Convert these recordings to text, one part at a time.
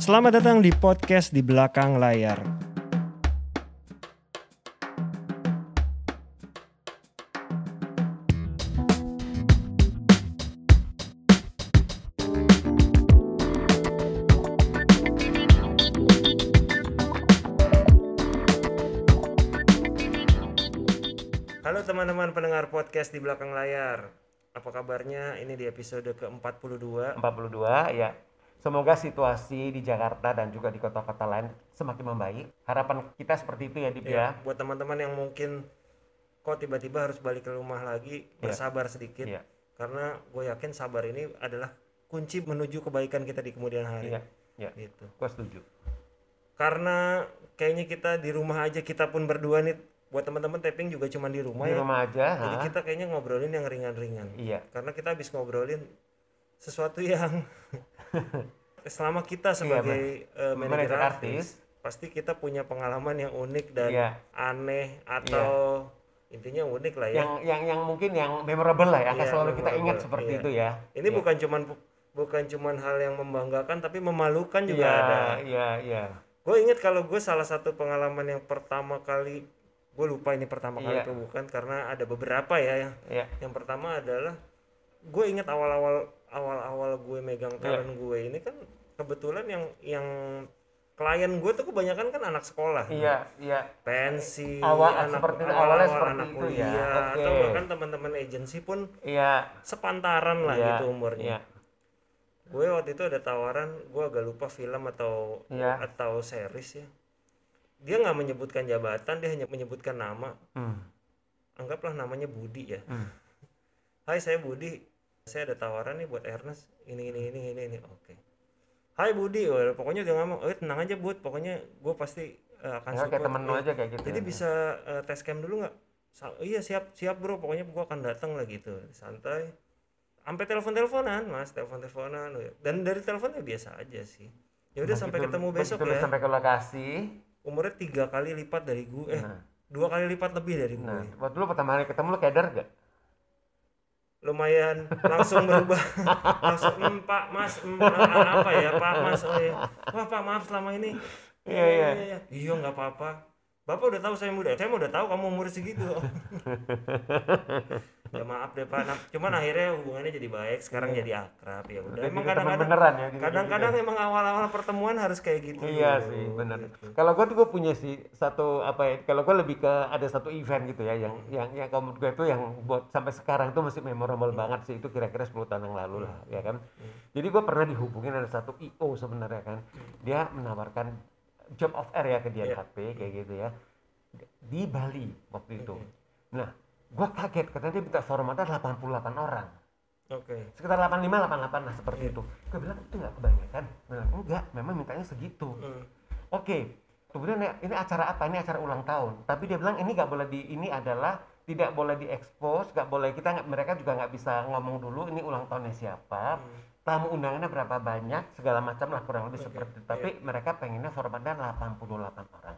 Selamat datang di podcast di belakang layar. Halo teman-teman pendengar podcast di belakang layar. Apa kabarnya? Ini di episode ke-42. 42 ya. Semoga situasi di Jakarta dan juga di kota-kota lain semakin membaik. Harapan kita seperti itu ya, Dip ya. Ya, buat teman-teman yang mungkin kok tiba-tiba harus balik ke rumah lagi, bersabar sedikit. Iya. Karena gue yakin sabar ini adalah kunci menuju kebaikan kita di kemudian hari. Iya, iya. Gitu. Gua setuju. Karena kayaknya kita di rumah aja kita pun berdua nih buat teman-teman tapping juga cuma di rumah Di ya. rumah aja, Jadi ha? kita kayaknya ngobrolin yang ringan-ringan. Iya. Karena kita habis ngobrolin sesuatu yang selama kita sebagai eh, manajer Manajer artis, pasti kita punya pengalaman yang unik dan Iya. aneh atau intinya unik lah ya. Yang yang yang mungkin yang memorable lah ya, akan Iya, selalu kita ingat memorable, seperti iya. itu ya. Ini Iya. bukan cuman bukan cuman hal yang membanggakan tapi memalukan juga Iya, ada. iya, iya. Gue inget kalau gue salah satu pengalaman yang pertama kali gue lupa ini pertama kali Iya. itu bukan karena ada beberapa ya yang Iya. yang pertama adalah gue inget awal-awal awal-awal gue megang Iya. talent gue ini kan kebetulan yang yang klien gue tuh kebanyakan kan anak sekolah Iya, iya. pensi Awal- anak seperti awal-awal awalnya seperti anak itu ya. kuliah Oke. atau bahkan teman-teman agensi pun Iya. sepantaran lah Iya, gitu umurnya Iya. gue waktu itu ada tawaran gue agak lupa film atau Iya. atau series ya dia nggak menyebutkan jabatan dia hanya menyebutkan nama Hmm. anggaplah namanya Budi ya Hmm. Hai saya Budi saya ada tawaran nih buat Ernest ini ini ini ini ini. Oke. Hai Budi. Pokoknya dia ngomong oh tenang aja Bud. Pokoknya gue pasti eh, akan Enggak kayak support. temen lu Iya. aja kayak gitu. jadi bisa eh, tes cam dulu nggak? Iya siap siap bro. Pokoknya gue akan datang lah gitu. Santai. Sampai telepon teleponan mas. Telepon teleponan dan dari teleponnya biasa aja sih. Ya udah sampai Begitu- ketemu besok ya. sampai ke lokasi. umurnya tiga kali lipat dari gue eh Nah. dua kali lipat lebih dari gue Nah, waktu lu pertama kali ketemu lu keder gak? Lumayan langsung berubah. Langsung "Hmm, pak mas a- apa ya pak mas oh ya wah pak maaf selama ini. Iya, iya. iya iya nggak apa-apa. Bapak udah tahu saya muda. Saya udah tahu kamu umur segitu ya maaf deh pak nah, cuman akhirnya hubungannya jadi baik sekarang jadi akrab ya udah emang teman kadang-kadang beneran ya. kadang-kadang emang awal-awal pertemuan harus kayak gitu Iya dulu, sih, benar. gitu. Kalau gue tuh gue punya sih satu apa ya? Kalau gue lebih ke ada satu event gitu ya, yang yang yang menurut gue itu yang buat sampai sekarang tuh masih memorable banget sih itu kira-kira 10 tahun yang lalu lah, ya kan. Jadi gue pernah dihubungin ada satu IO sebenarnya kan, dia menawarkan job of air ya ke dia Iya. HP kayak gitu ya di Bali waktu itu. Nah, gue kaget karena dia minta formatnya 88 orang. Oke. Sekitar 85 88 lah seperti itu. Gue bilang itu nggak kebanyakan. Bilang enggak memang mintanya segitu. Hmm. oke kemudian ya, ini acara apa? Ini acara ulang tahun. Tapi dia bilang ini nggak boleh di ini adalah tidak boleh diekspos nggak boleh kita nggak mereka juga nggak bisa ngomong dulu ini ulang tahunnya siapa tamu undangannya berapa banyak segala macam lah kurang lebih seperti itu. Tapi mereka pengennya formatnya 88 orang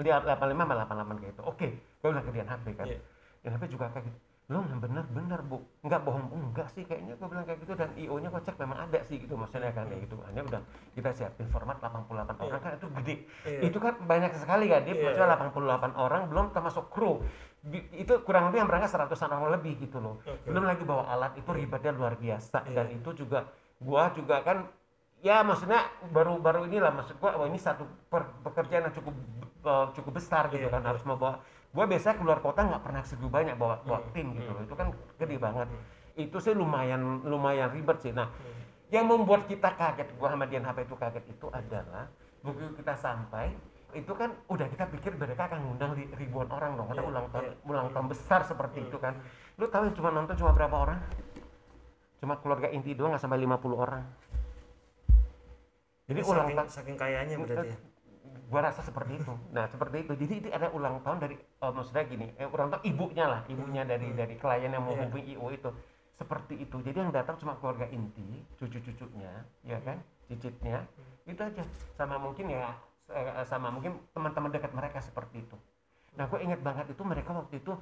dia 85 sama 88 kayak gitu. Oke gue bilang ke Dian HP kan. Iya. Dian HP juga kayak gitu. Lo bener bener bu. Nggak bohong enggak sih. Kayaknya gue bilang kayak gitu dan io nya gue cek memang ada sih gitu maksudnya kan kayak gitu. Hanya udah kita siapin format 88 orang kan itu gede. Iya. itu kan banyak sekali kan dia Iya. maksudnya 88 orang belum termasuk kru. Itu kurang lebih yang berangkat 100 orang lebih gitu loh. Oke. belum lagi bawa alat itu ribetnya luar biasa. Iya. dan itu juga gua juga kan ya maksudnya baru-baru inilah maksud gua oh ini satu per- pekerjaan yang cukup eh, cukup besar gitu Iya, kan harus membawa. Gua biasanya keluar kota nggak pernah segitu banyak bawa bawa Hmm, tim gitu. loh itu kan gede banget. Itu sih lumayan lumayan ribet sih. Nah Hmm. yang membuat kita kaget gua sama Dian HP itu kaget itu adalah begitu kita sampai itu kan udah kita pikir mereka akan ngundang ribuan orang dong karena Iya, ulang tahun iya. ulang tahun besar seperti Hmm. itu kan. lu tahu yang cuma nonton cuma berapa orang? Cuma keluarga inti doang nggak sampai 50 orang. Jadi Ini ulang saking, tahun saking kayanya berarti ya gua rasa seperti itu. Nah seperti itu. Jadi itu ada ulang tahun dari eh, maksudnya gini eh, ulang tahun ibunya lah ibunya dari dari klien yang mau hubungi IO itu. Seperti itu. Jadi yang datang cuma keluarga inti cucu-cucunya ya kan cicitnya. Itu aja. Sama mungkin ya eh, sama mungkin teman-teman dekat mereka seperti itu. Nah gue inget banget itu mereka waktu itu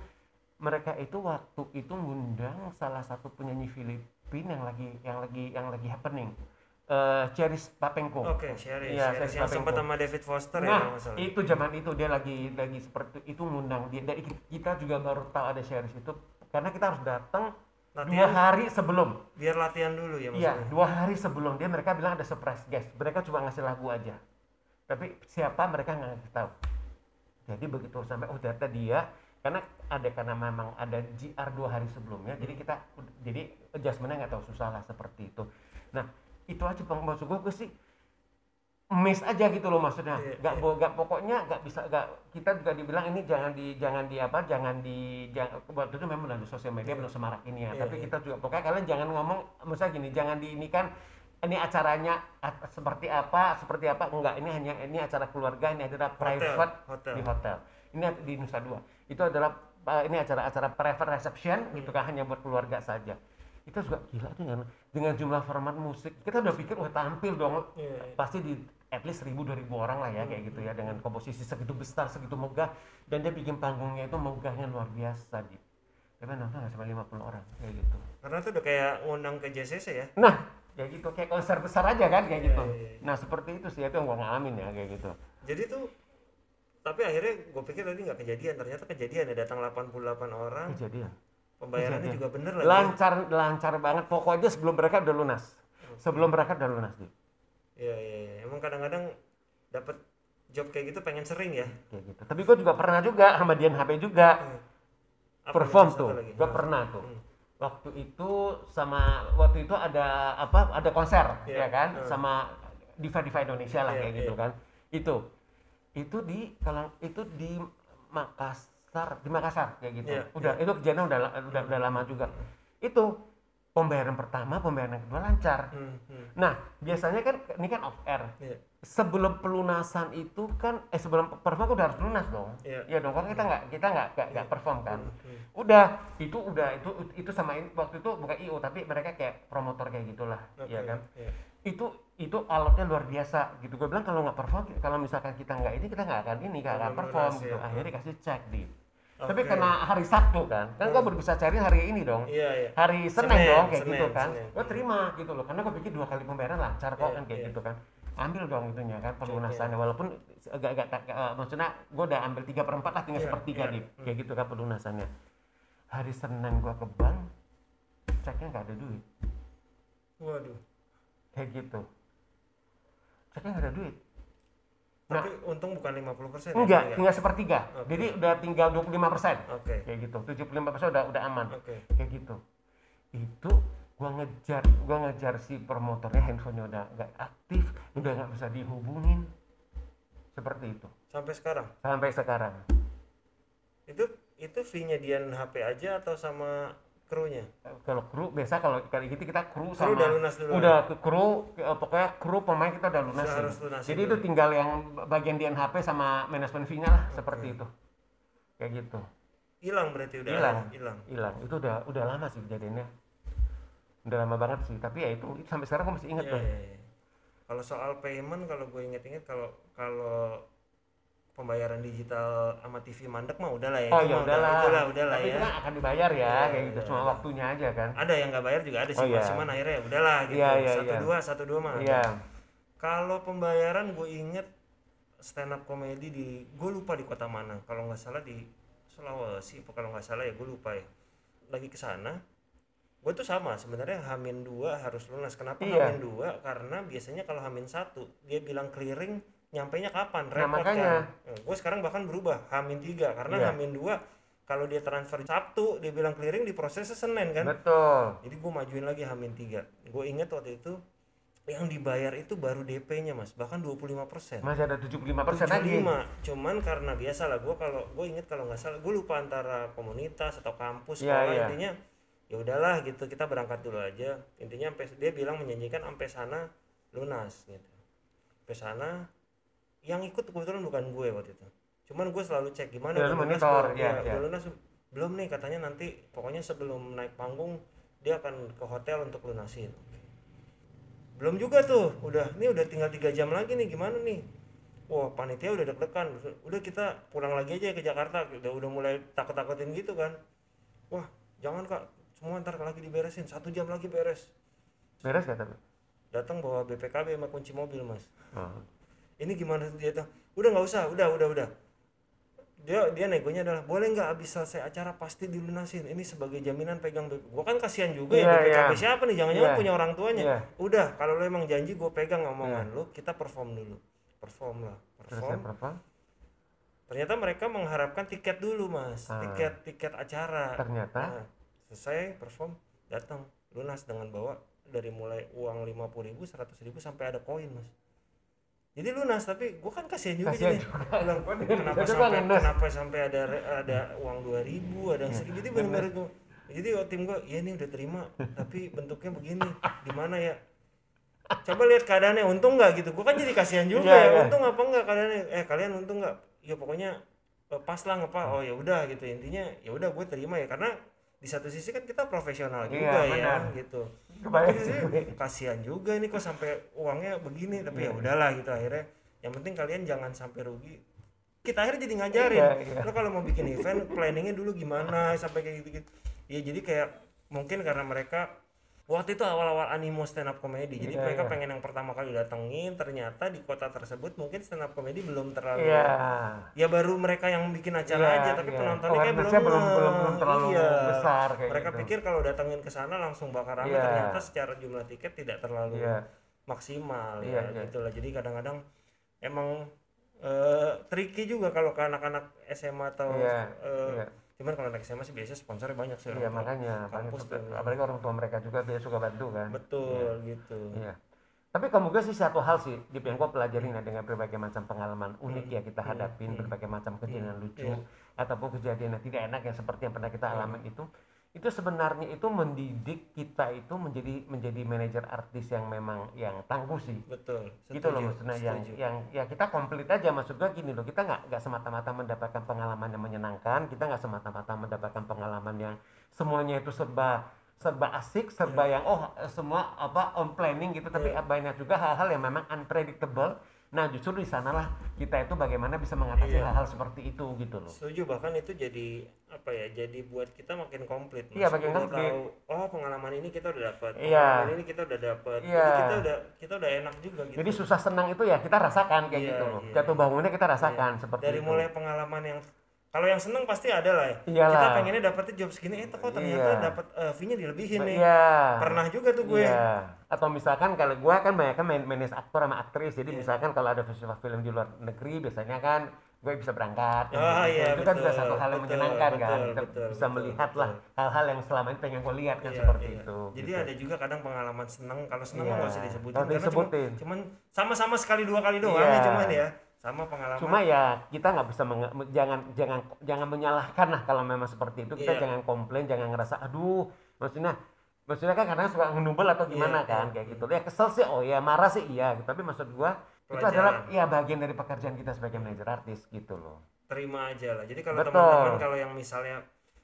mereka itu waktu itu ngundang salah satu penyanyi Filipina yang lagi yang lagi yang lagi happening eh Cherish Papenko. Oke, Sherry, Iya, Sherry Sherry yang sempat sama David Foster ya Nah, kalau nggak salah. itu zaman itu dia lagi lagi seperti itu ngundang dia. Dari kita juga baru tahu ada Cherish itu karena kita harus datang dua hari sebelum. biar latihan dulu ya Iya, maksudnya. dua hari sebelum dia mereka bilang ada surprise guest. Mereka cuma ngasih lagu aja. Tapi siapa mereka nggak ngasih tahu. Jadi begitu sampai oh ternyata dia karena ada karena memang ada GR dua hari sebelumnya. Jadi kita jadi adjustmentnya nggak tahu susah lah seperti itu. Nah itu aja bang maksud gue, gue sih miss aja gitu loh maksudnya. Iya, Gak, iya. bo- gak pokoknya nggak bisa gak kita juga dibilang ini jangan di jangan di apa jangan di jangan waktu itu memang di sosial media belum semarak ini ya. Iya, tapi iya. kita juga pokoknya kalian jangan ngomong misalnya gini jangan di ini kan ini acaranya seperti apa seperti apa enggak ini hanya ini acara keluarga ini adalah private hotel. di hotel ini di Nusa Dua itu adalah uh, ini acara-acara private reception Hmm. gitu kan hanya buat keluarga saja itu juga gila tuh dengan dengan jumlah format musik kita udah pikir wah tampil dong. Iya, iya. pasti di at least 1000 2000 orang lah ya kayak gitu ya dengan komposisi segitu besar segitu megah dan dia bikin panggungnya itu megahnya luar biasa gitu tapi nonton nggak sampai 50 orang kayak gitu. Karena itu udah kayak ngundang ke JCC ya. nah kayak gitu kayak konser besar aja kan kayak Iya, gitu. iya, iya. nah seperti itu sih itu yang gua ngalamin ya kayak gitu. Jadi tuh tapi akhirnya gue pikir tadi nggak kejadian ternyata kejadian ya datang 88 orang. Kejadian pembayarannya Kejadian. juga bener lagi lancar lancar banget. Pokoknya sebelum mereka udah lunas. Sebelum mereka udah lunas gitu Iya iya iya. Emang kadang-kadang dapat job kayak gitu pengen sering ya. kayak gitu. Tapi gua juga pernah juga sama Dian HP juga. Apa perform tuh. gua Nah, pernah tuh. Hmm. waktu itu sama waktu itu ada apa ada konser Iya, ya kan? Hmm. sama diva diva Indonesia lah Iya, kayak gitu iya. kan. Itu itu di kalau itu di Makassar di Makassar kayak gitu. Iya, udah itu kejadian udah udah udah lama juga. Itu pembayaran pertama pembayaran kedua lancar. Hmm, hmm. nah biasanya kan ini kan off air. Iya. sebelum pelunasan itu kan eh sebelum perform udah harus lunas dong. Iya. ya dong kan kita nggak kita nggak nggak nggak perform kan. Hmm. udah itu udah itu itu sama ini waktu itu bukan io tapi mereka kayak promotor kayak gitulah. Oke, ya kan? iya. itu itu alatnya luar biasa. Gitu gue bilang kalau nggak perform kalau misalkan kita nggak ini kita nggak akan ini nggak akan perform gitu. ya. akhirnya kasih cek di Tapi karena hari Sabtu kan kan gue baru bisa cari hari ini dong. Iya iya. hari Senin, Senin, dong kayak Senin, gitu kan. Senin. gue terima gitu loh karena gue pikir dua kali pembayaran lancar kok Iya, kan kayak iya. gitu kan. Ambil dong itunya kan pelunasannya. walaupun agak agak uh, maksudnya gue udah ambil tiga per empat lah tinggal Iya, sepertiga iya. nih kayak gitu kan pelunasannya. Hari Senin gue ke bank ceknya nggak ada duit. Waduh. kayak gitu. Ceknya nggak ada duit Nah. Tapi untung bukan 50 persen. enggak tinggal sepertiga Oke. jadi udah tinggal 25 persen Oke. kayak gitu 75 persen udah udah aman Oke. kayak gitu itu gua ngejar gua ngejar si promotornya handphonenya udah nggak aktif udah nggak bisa dihubungin seperti itu Sampai sekarang. sampai sekarang Itu itu fee-nya Dian HP aja atau sama krunya? kalau kru biasa kalau kali gitu kita kru Kru sama udah lunas dulu. udah ke kru pokoknya kru pemain kita udah lunasin harus jadi dulu. itu tinggal yang bagian di HP sama manajemen fee-nya lah seperti itu kayak gitu Hilang berarti udah Hilang. hilang. hilang itu udah udah lama sih kejadiannya udah lama banget sih tapi ya itu, itu sampai sekarang gue masih inget Iya, tuh iya, iya. Kalau soal payment kalau gue inget-inget kalau kalau pembayaran digital sama TV mandek mah udah lah ya. oh ya udahlah udah, udah lah tapi ya. kan akan dibayar ya Iya, kayak gitu iya, cuma iya. waktunya aja kan Ada yang nggak bayar juga ada sih, Oh, iya. Mas. cuman akhirnya ya udahlah gitu. Iya, iya, satu iya. dua, satu dua mah. iya Kalau pembayaran gue inget stand up comedy di gue lupa di kota mana. Kalau nggak salah di Sulawesi, kalau nggak salah ya gue lupa ya. Lagi ke sana, gue tuh sama sebenarnya Hamin dua harus lunas. Kenapa Iya. Hamin dua? Karena biasanya kalau Hamin satu dia bilang clearing nyampainya kapan? Nah, Repot makanya. kan. gue sekarang bahkan berubah Hamin tiga karena Iya. Hamin dua kalau dia transfer Sabtu dia bilang clearing diprosesnya Senin kan. betul Jadi gue majuin lagi Hamin 3 Gue inget waktu itu yang dibayar itu baru DP-nya mas, bahkan 25 persen. masih ada 75 persen lagi cuman karena biasa lah gue kalau gue inget kalau nggak salah gue lupa antara komunitas atau kampus Iya, sekolah iya. intinya ya udahlah gitu kita berangkat dulu aja intinya sampai dia bilang menjanjikan sampai sana lunas gitu sampai sana yang ikut kebetulan bukan gue waktu itu. Cuman gue selalu cek gimana Ya, lu lunas monitor, belum? ya, Ya, ya. udah lunas belum nih katanya nanti pokoknya sebelum naik panggung dia akan ke hotel untuk lunasin. Belum juga tuh udah ini udah tinggal tiga jam lagi nih gimana nih? Wah panitia udah deg-degan. Udah kita pulang lagi aja ke Jakarta udah udah mulai takut-takutin gitu kan. Wah jangan kak. Semua ntar lagi diberesin. Satu jam lagi beres. Beres gak tapi datang bawa BPKB sama kunci mobil mas. Oh. Ini gimana? Dia tuh udah nggak usah udah udah udah. Dia dia negonya adalah boleh nggak habis selesai acara pasti dilunasin? Ini sebagai jaminan pegang BP gua kan kasihan juga ya Iya, BPKB iya. siapa nih? Jangan-jangan Iya. punya orang tuanya. Iya. udah kalau lo emang janji gue pegang omongan Iya. lo kita perform dulu. Perform lah perform. ternyata mereka mengharapkan tiket dulu mas. Ah. tiket tiket acara. Ternyata? Nah, selesai perform datang. Lunas dengan bawa dari mulai uang lima puluh ribu seratus ribu sampai ada koin mas jadi lunas tapi gua kan kasihan juga Kasihan jadi. juga. bilang kenapa sampai kenapa sampai ada ada uang dua ribu ada yang sedikit jadi benar-benar gua jadi oh, tim gua ya ini udah terima tapi bentuknya begini. Gimana ya? Coba lihat keadaannya untung nggak gitu. Gua kan jadi kasihan juga Iya, ya. iya. untung apa enggak keadaannya? Eh kalian untung nggak? Ya pokoknya eh, pas lah ngapa oh ya udah gitu. Intinya ya udah gue terima ya. Karena di satu sisi kan kita profesional Iya, juga ya benar. gitu sih. kasihan juga nih kok sampai uangnya begini tapi ya udahlah gitu akhirnya yang penting kalian jangan sampai rugi kita akhirnya jadi ngajarin Iya, iya. lo kalau mau bikin event planningnya dulu gimana sampai kayak gitu gitu ya jadi kayak mungkin karena mereka waktu itu awal-awal animo stand up comedy jadi Iya, mereka iya. pengen yang pertama kali datengin ternyata di kota tersebut mungkin stand up comedy belum terlalu Iya. ya baru mereka yang bikin acara Iya, aja tapi iya. penontonnya kayak belum belum- belum- belum terlalu Iya. besar kayak mereka gitu. pikir kalau datangin ke sana langsung bakal ramai Iya. ternyata secara jumlah tiket tidak terlalu Iya. maksimal Iya, ya iya. gitulah jadi kadang-kadang emang eh tricky juga kalau ke anak-anak SMA atau Iya, eh, iya. Cuman kalau anak SMA sih biasanya sponsornya banyak sih Iya makanya, kampus tuh. apalagi orang tua mereka juga dia suka bantu kan. betul gitu Iya. Tapi kamu juga sih satu hal sih, Dip, yang gue pelajarin ya dengan berbagai macam pengalaman unik ya kita hadapin, berbagai macam kejadian lucu Iya. ataupun kejadian yang tidak enak yang seperti yang pernah kita alami itu, itu sebenarnya itu mendidik kita itu menjadi menjadi manajer artis yang memang yang tangguh sih. betul gitu loh setuju, maksudnya yang setuju. yang ya kita komplit aja maksud gua gini loh kita nggak nggak semata-mata mendapatkan pengalaman yang menyenangkan kita nggak semata-mata mendapatkan pengalaman yang semuanya itu serba serba asik serba Iya. yang oh semua apa on planning gitu tapi banyak juga hal-hal yang memang unpredictable nah justru di sanalah kita itu bagaimana bisa mengatasi Iya. hal-hal seperti itu gitu loh setuju bahkan itu jadi apa ya jadi buat kita makin komplit Mas. Iya, makin komplit. tahu oh pengalaman ini kita udah dapat Iya. pengalaman ini kita udah dapat Iya. jadi kita udah kita udah enak juga gitu jadi susah senang itu ya kita rasakan kayak Iya, gitu loh iya. jatuh bangunnya kita rasakan seperti dari itu mulai pengalaman yang kalau yang seneng pasti ada lah ya Iyalah. kita pengennya dapetnya job segini eh kok ternyata Iya. dapat eh, fee-nya dilebihin nih Iya. pernah juga tuh gue Iya. Atau misalkan kalau gua kan banyak kan main manage aktor sama aktris. Jadi Iya. misalkan kalau ada festival film di luar negeri biasanya kan gue bisa berangkat. Oh, iya, itu kan juga betul, satu hal yang betul, menyenangkan kan. betul, Kita betul, bisa betul, melihat betul. lah hal-hal yang selama ini pengen gue lihat kan Iya, seperti iya. itu. jadi gitu. ada juga kadang pengalaman seneng kalau seneng Iya. mah nggak usah disebutin karena disebutin. Cuman, cuman sama-sama sekali dua kali doang Iya. ya cuman ya sama pengalaman Cuma ya kita nggak bisa jangan jangan jangan menyalahkan lah kalau memang seperti itu. Kita Iya. jangan komplain, jangan ngerasa aduh, maksudnya maksudnya kan kadang suka ngenubel atau gimana Iya, kan iya, kayak gitu. Ya kesel sih, oh ya marah sih iya. Tapi maksud gua itu Pelajaran. adalah ya bagian dari pekerjaan kita sebagai manajer artis gitu loh. terima aja lah jadi kalau teman-teman kalau yang misalnya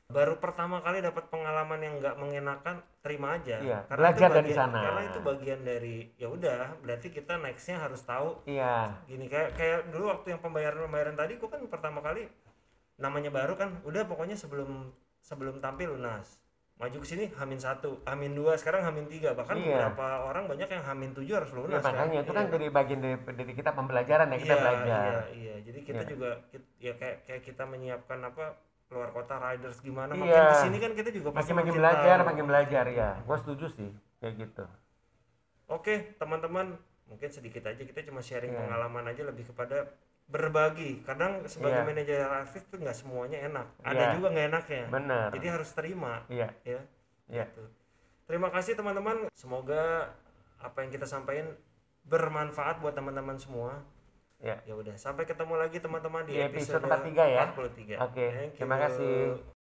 baru pertama kali dapat pengalaman yang nggak mengenakan terima aja Iya, karena belajar itu dari bagian, sana. karena itu bagian dari ya udah berarti kita nextnya harus tahu Iya. gini kayak kayak dulu waktu yang pembayaran pembayaran tadi gua kan pertama kali namanya baru kan udah pokoknya sebelum sebelum tampil lunas maju ke sini hamin satu hamin dua sekarang hamin tiga bahkan Iya. beberapa orang banyak yang hamin tujuh harus Ya, lunas makanya itu kan Iya. dari bagian dari, dari kita pembelajaran ya kita iya, belajar. iya iya jadi kita Iya. juga ya kayak kayak kita menyiapkan apa keluar kota riders gimana Iya. makin ke sini kan kita juga pasti Makin makin belajar, tahu. makin belajar ya. Gua setuju sih kayak gitu. Oke, teman-teman, mungkin sedikit aja kita cuma sharing Iya. pengalaman aja lebih kepada berbagi. Kadang sebagai Iya. manajer artis tuh nggak semuanya enak. Ada juga nggak enaknya. Benar. Jadi harus terima, Iya. ya. Iya. Gitu. Terima kasih teman-teman. Semoga apa yang kita sampaikan bermanfaat buat teman-teman semua. Ya. Ya udah, sampai ketemu lagi teman-teman di, Di episode episode 43 ya. 43. Oke, Thank terima kasih.